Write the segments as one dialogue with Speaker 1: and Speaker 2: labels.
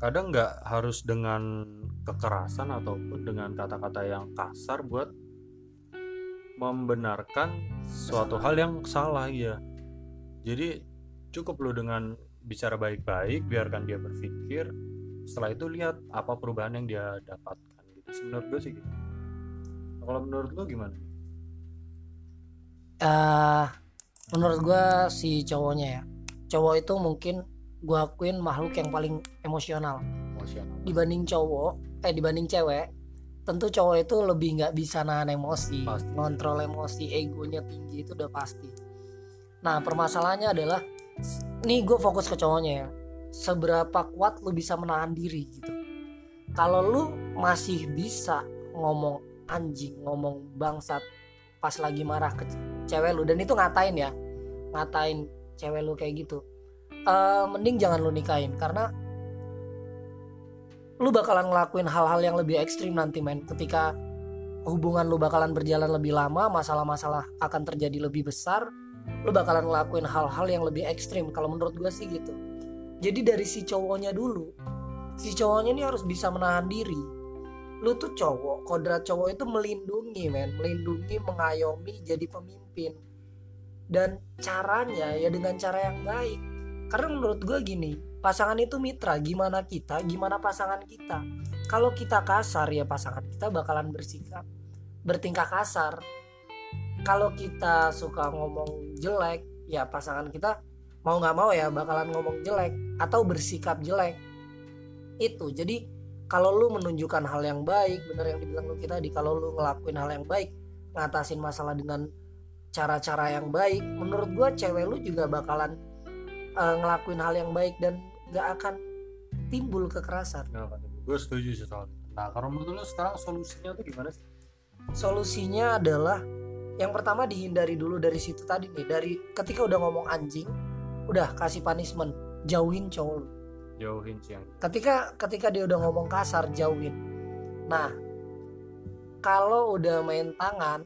Speaker 1: kadang nggak harus dengan kekerasan ataupun dengan kata-kata yang kasar buat membenarkan suatu hal yang salah ya jadi cukup lo dengan bicara baik-baik biarkan dia berpikir setelah itu lihat apa perubahan yang dia dapatkan gitu. Menurut gue sih gitu. Kalau menurut lo gimana?
Speaker 2: Eh menurut gua si cowoknya ya. Cowok itu mungkin gua akuin makhluk yang paling emosional.
Speaker 1: Emosional.
Speaker 2: Dibanding cowok eh dibanding cewek tentu cowok itu lebih nggak bisa nahan emosi
Speaker 1: Pasti.
Speaker 2: ngontrol emosi egonya tinggi itu udah pasti. Nah permasalahannya adalah nih gue fokus ke cowoknya ya seberapa kuat lu bisa menahan diri gitu. Kalau lu masih bisa ngomong anjing ngomong bangsat pas lagi marah ke cewek lu dan itu ngatain ya ngatain cewek lu kayak gitu Eh, mending jangan lu nikahin karena lu bakalan ngelakuin hal-hal yang lebih ekstrim nanti men. Ketika hubungan lu bakalan berjalan lebih lama masalah-masalah akan terjadi lebih besar lu bakalan ngelakuin hal-hal yang lebih ekstrim kalau menurut gue sih gitu. Jadi dari si cowoknya dulu si cowoknya ini harus bisa menahan diri. Lu tuh cowok kodrat cowok itu melindungi men. Melindungi mengayomi jadi pemimpin. Dan caranya ya dengan cara yang baik karena menurut gue gini pasangan itu mitra gimana kita gimana pasangan kita. Kalau kita kasar ya pasangan kita bakalan bersikap bertingkah kasar. Kalau kita suka ngomong jelek ya pasangan kita mau nggak mau ya bakalan ngomong jelek atau bersikap jelek. Itu jadi kalau lu menunjukkan hal yang baik bener yang dibilang lu kita di kalau lu ngelakuin hal yang baik ngatasin masalah dengan cara-cara yang baik menurut gua cewek lu juga bakalan eh, ngelakuin hal yang baik dan gak akan timbul kekerasan.
Speaker 1: Gue setuju sih soal itu. nah kalau menurut lo sekarang solusinya tuh gimana sih?
Speaker 2: Solusinya adalah yang pertama dihindari dulu dari situ tadi nih dari ketika udah ngomong anjing udah kasih punishment jauhin cowok lu.
Speaker 1: Jauhin sih
Speaker 2: ketika ketika dia udah ngomong kasar jauhin. Nah kalau udah main tangan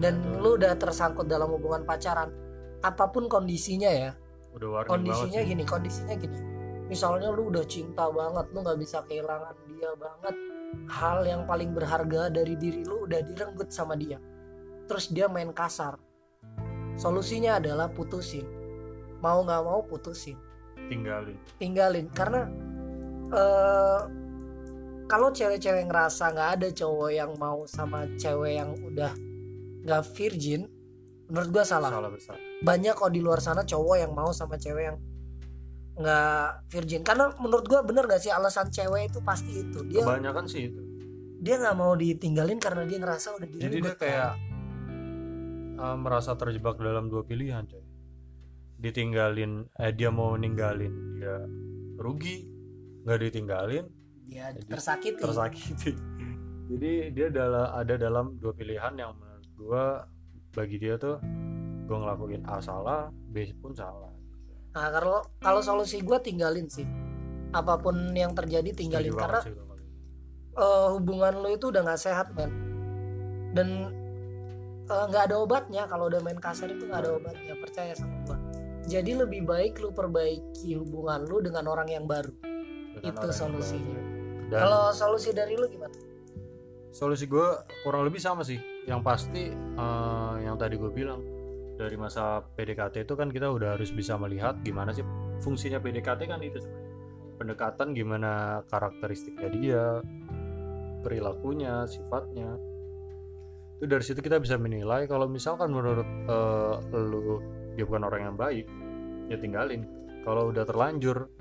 Speaker 2: dan lu udah tersangkut dalam hubungan pacaran apa pun kondisinya ya
Speaker 1: udah warning
Speaker 2: kondisinya gini kondisinya gini. Misalnya lu udah cinta banget lu nggak bisa kehilangan dia banget hal yang paling berharga dari diri lu udah direnggut sama dia. Terus dia main kasar. Solusinya adalah putusin. Mau nggak mau putusin.
Speaker 1: Tinggalin.
Speaker 2: Tinggalin karena eh kalau cewek-cewek ngerasa nggak ada cowok yang mau sama cewek yang udah nggak virgin menurut gua salah.
Speaker 1: Salah besar.
Speaker 2: Banyak kok di luar sana cowok yang mau sama cewek yang nggak virgin. Karena menurut gua bener gak sih alasan cewek itu pasti itu. Dia
Speaker 1: kebanyakan sih itu.
Speaker 2: dia nggak mau ditinggalin karena dia ngerasa udah
Speaker 1: jadi dia kayak uh, merasa terjebak dalam dua pilihan coy. Ditinggalin eh dia mau ninggalin dia rugi. Nggak ditinggalin
Speaker 2: dia
Speaker 1: Jadi
Speaker 2: tersakiti.
Speaker 1: tersakiti. Jadi dia adalah ada dalam dua pilihan yang menurut gua bagi dia tuh gua ngelakuin A salah B pun salah.
Speaker 2: Nah kalau kalau solusi gua tinggalin sih. Apa pun yang terjadi tinggalin
Speaker 1: Setuju
Speaker 2: karena
Speaker 1: sih
Speaker 2: eh, hubungan lo itu udah nggak sehat man dan eh, nggak ada obatnya. Kalau udah main kasar itu nggak ada obatnya. Percaya sama gua. Jadi lebih baik lu perbaiki hubungan lu dengan orang yang baru.
Speaker 1: Dengan
Speaker 2: itu solusinya. kalau solusi dari lu gimana?
Speaker 1: Solusi gue kurang lebih sama sih yang pasti eh, yang tadi gue bilang dari masa PDKT itu kan kita udah harus bisa melihat gimana sih fungsinya PDKT kan itu pendekatan gimana karakteristiknya dia perilakunya sifatnya. Itu dari situ kita bisa menilai kalau misalkan menurut eh, lu dia bukan orang yang baik ya tinggalin. Kalau udah terlanjur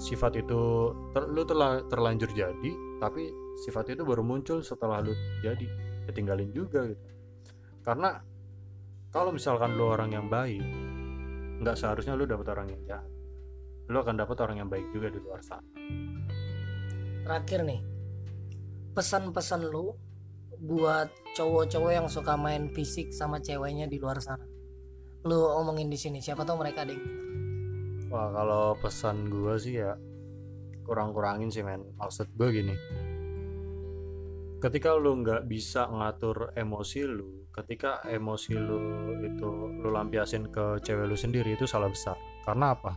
Speaker 1: sifat itu ter- lu telah terlanjur jadi tapi sifat itu baru muncul setelah lu jadi ya tinggalin juga gitu. Karena kalau misalkan lu orang yang baik nggak seharusnya lu dapet orang yang jahat. Lu akan dapet orang yang baik juga di luar sana.
Speaker 2: Terakhir nih pesan-pesan lu buat cowok-cowok yang suka main fisik sama ceweknya di luar sana. Lu omongin di sini siapa tahu mereka ada yang
Speaker 1: wah kalau pesan gue sih ya kurang-kurangin sih men. Maksud gue gini ketika lu nggak bisa ngatur emosi lu ketika emosi lu itu lu lampiasin ke cewek lu sendiri itu salah besar. Karena apa?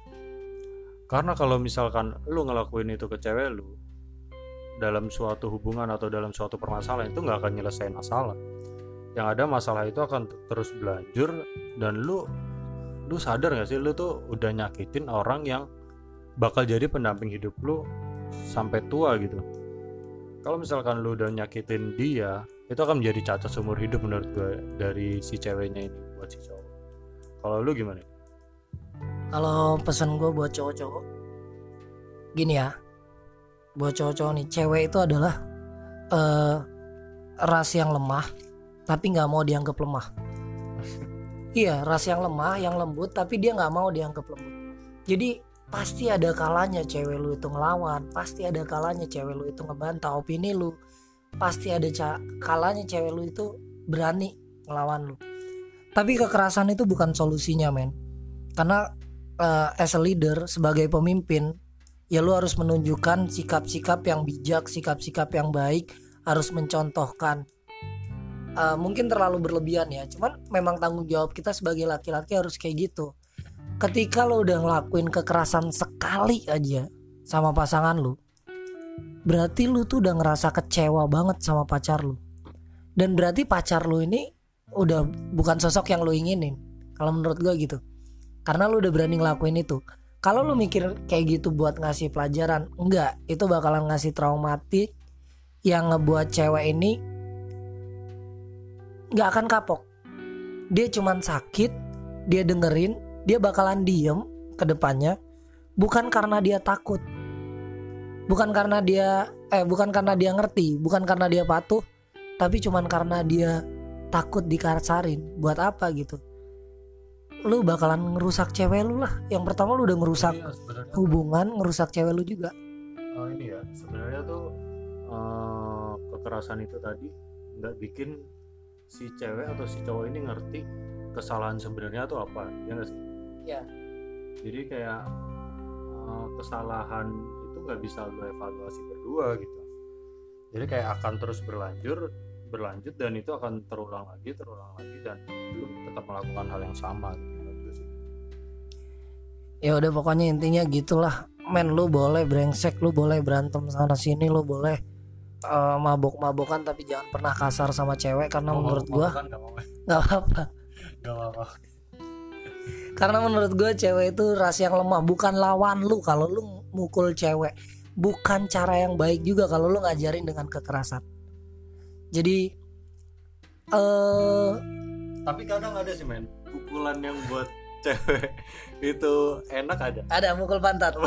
Speaker 1: Karena kalau misalkan lu ngelakuin itu ke cewek lu dalam suatu hubungan atau dalam suatu permasalahan itu nggak akan nyelesain masalah. Yang ada masalah itu akan terus berlanjur dan lu lu sadar gak sih? Lu tuh udah nyakitin orang yang bakal jadi pendamping hidup lu sampai tua gitu kalau misalkan lu udah nyakitin dia itu akan menjadi cacat seumur hidup menurut gue dari si ceweknya ini buat si cowok. Kalau lu gimana?
Speaker 2: Kalau pesan gue buat cowok-cowok gini ya. Buat cowok-cowok nih cewek itu adalah eh ras yang lemah tapi nggak mau dianggap lemah. Iya ras yang lemah yang lembut tapi dia nggak mau dianggap lembut. Jadi pasti ada kalanya cewek lu itu ngelawan pasti ada kalanya cewek lu itu ngebantah opini lu pasti ada kalanya cewek lu itu berani ngelawan lu. Tapi kekerasan itu bukan solusinya men. Karena eh, as a leader sebagai pemimpin ya lu harus menunjukkan sikap-sikap yang bijak sikap-sikap yang baik harus mencontohkan. Eh, mungkin terlalu berlebihan ya cuman memang tanggung jawab kita sebagai laki-laki harus kayak gitu ketika lo udah ngelakuin kekerasan sekali aja sama pasangan lu berarti lu tuh udah ngerasa kecewa banget sama pacar lu. Dan berarti pacar lu ini udah bukan sosok yang lu inginin kalau menurut gue gitu. Karena lu udah berani ngelakuin itu. Kalau lu mikir kayak gitu buat ngasih pelajaran enggak. Itu bakalan ngasih traumatik yang ngebuat cewek ini nggak akan kapok. Dia cuman sakit dia dengerin dia bakalan diem ke depannya bukan karena dia takut. Bukan karena dia eh bukan karena dia ngerti bukan karena dia patuh tapi cuman karena dia takut dikasarin. Buat apa gitu? Lu bakalan ngerusak cewek lu lah. Yang pertama lu udah ngerusak
Speaker 1: Iya,
Speaker 2: hubungan ngerusak cewek lu juga.
Speaker 1: Oh, ini ya. Sebenarnya tuh eh, kekerasan itu tadi nggak bikin si cewek atau si cowok ini ngerti kesalahan sebenarnya tuh apa ya sih
Speaker 2: Iya.
Speaker 1: jadi kayak eh, kesalahan itu nggak bisa lo evaluasi berdua gitu. Jadi kayak akan terus berlanjut berlanjut dan itu akan terulang lagi terulang lagi dan lu tetap melakukan hal yang sama gitu sih.
Speaker 2: ya udah pokoknya intinya gitulah. Men lu boleh brengsek lu boleh berantem sana sini lu boleh eh, mabok-mabokan tapi jangan pernah kasar sama cewek karena
Speaker 1: Mau-
Speaker 2: menurut gua
Speaker 1: nggak
Speaker 2: apa-apa.
Speaker 1: nggak apa
Speaker 2: karena menurut gua cewek itu ras yang lemah. Bukan lawan lu kalau lu mukul cewek. Bukan cara yang baik juga kalau lu ngajarin dengan kekerasan. Jadi eh
Speaker 1: tapi kadang ada sih men. Pukulan yang buat cewek itu enak ada.
Speaker 2: Ada mukul pantat.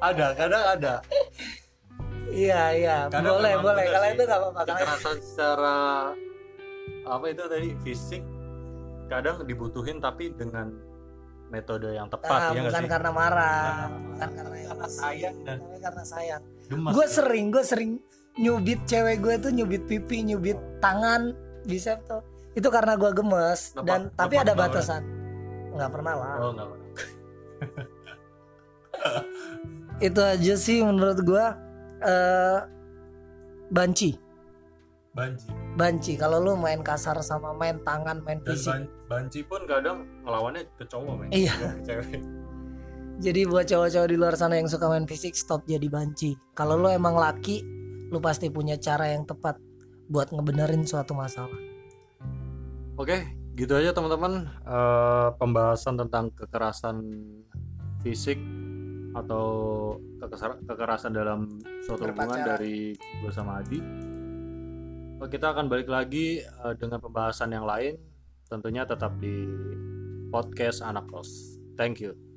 Speaker 1: Ada kadang ada.
Speaker 2: Iya iya.
Speaker 1: Kadang
Speaker 2: boleh boleh. kalau itu nggak apa-apa.
Speaker 1: Kekerasan secara apa itu tadi? Fisik kadang dibutuhin tapi dengan metode yang tepat
Speaker 2: Ah,
Speaker 1: ya
Speaker 2: bukan
Speaker 1: sih?
Speaker 2: karena marah
Speaker 1: Bukan
Speaker 2: bukan karena
Speaker 1: karena sayang dan
Speaker 2: tapi karena sayang.
Speaker 1: Gemas.
Speaker 2: Gue sering gue sering nyubit cewek gue tuh nyubit pipi nyubit tangan bisa tuh. Itu karena gue gemes
Speaker 1: Nepak-
Speaker 2: dan tapi
Speaker 1: nepak
Speaker 2: ada batasan. Nggak pernah lah.
Speaker 1: Oh nggak pernah.
Speaker 2: itu aja sih menurut gue eh banci
Speaker 1: banci.
Speaker 2: Banci. Kalau lu main kasar sama main tangan main
Speaker 1: dan
Speaker 2: fisik.
Speaker 1: ban- banci pun kadang ngelawannya ke cowok men.
Speaker 2: Iya.
Speaker 1: cewek.
Speaker 2: Jadi buat cowok-cowok di luar sana yang suka main fisik stop jadi banci. Kalau lu emang laki lu pasti punya cara yang tepat buat ngebenerin suatu masalah.
Speaker 1: Oke, gitu aja teman-teman. Eh, pembahasan tentang kekerasan fisik atau kekerasan dalam suatu hubungan dari gue sama Adi. Oh, Kita akan balik lagi eh, dengan pembahasan yang lain, tentunya tetap di podcast anak kos. Thank you.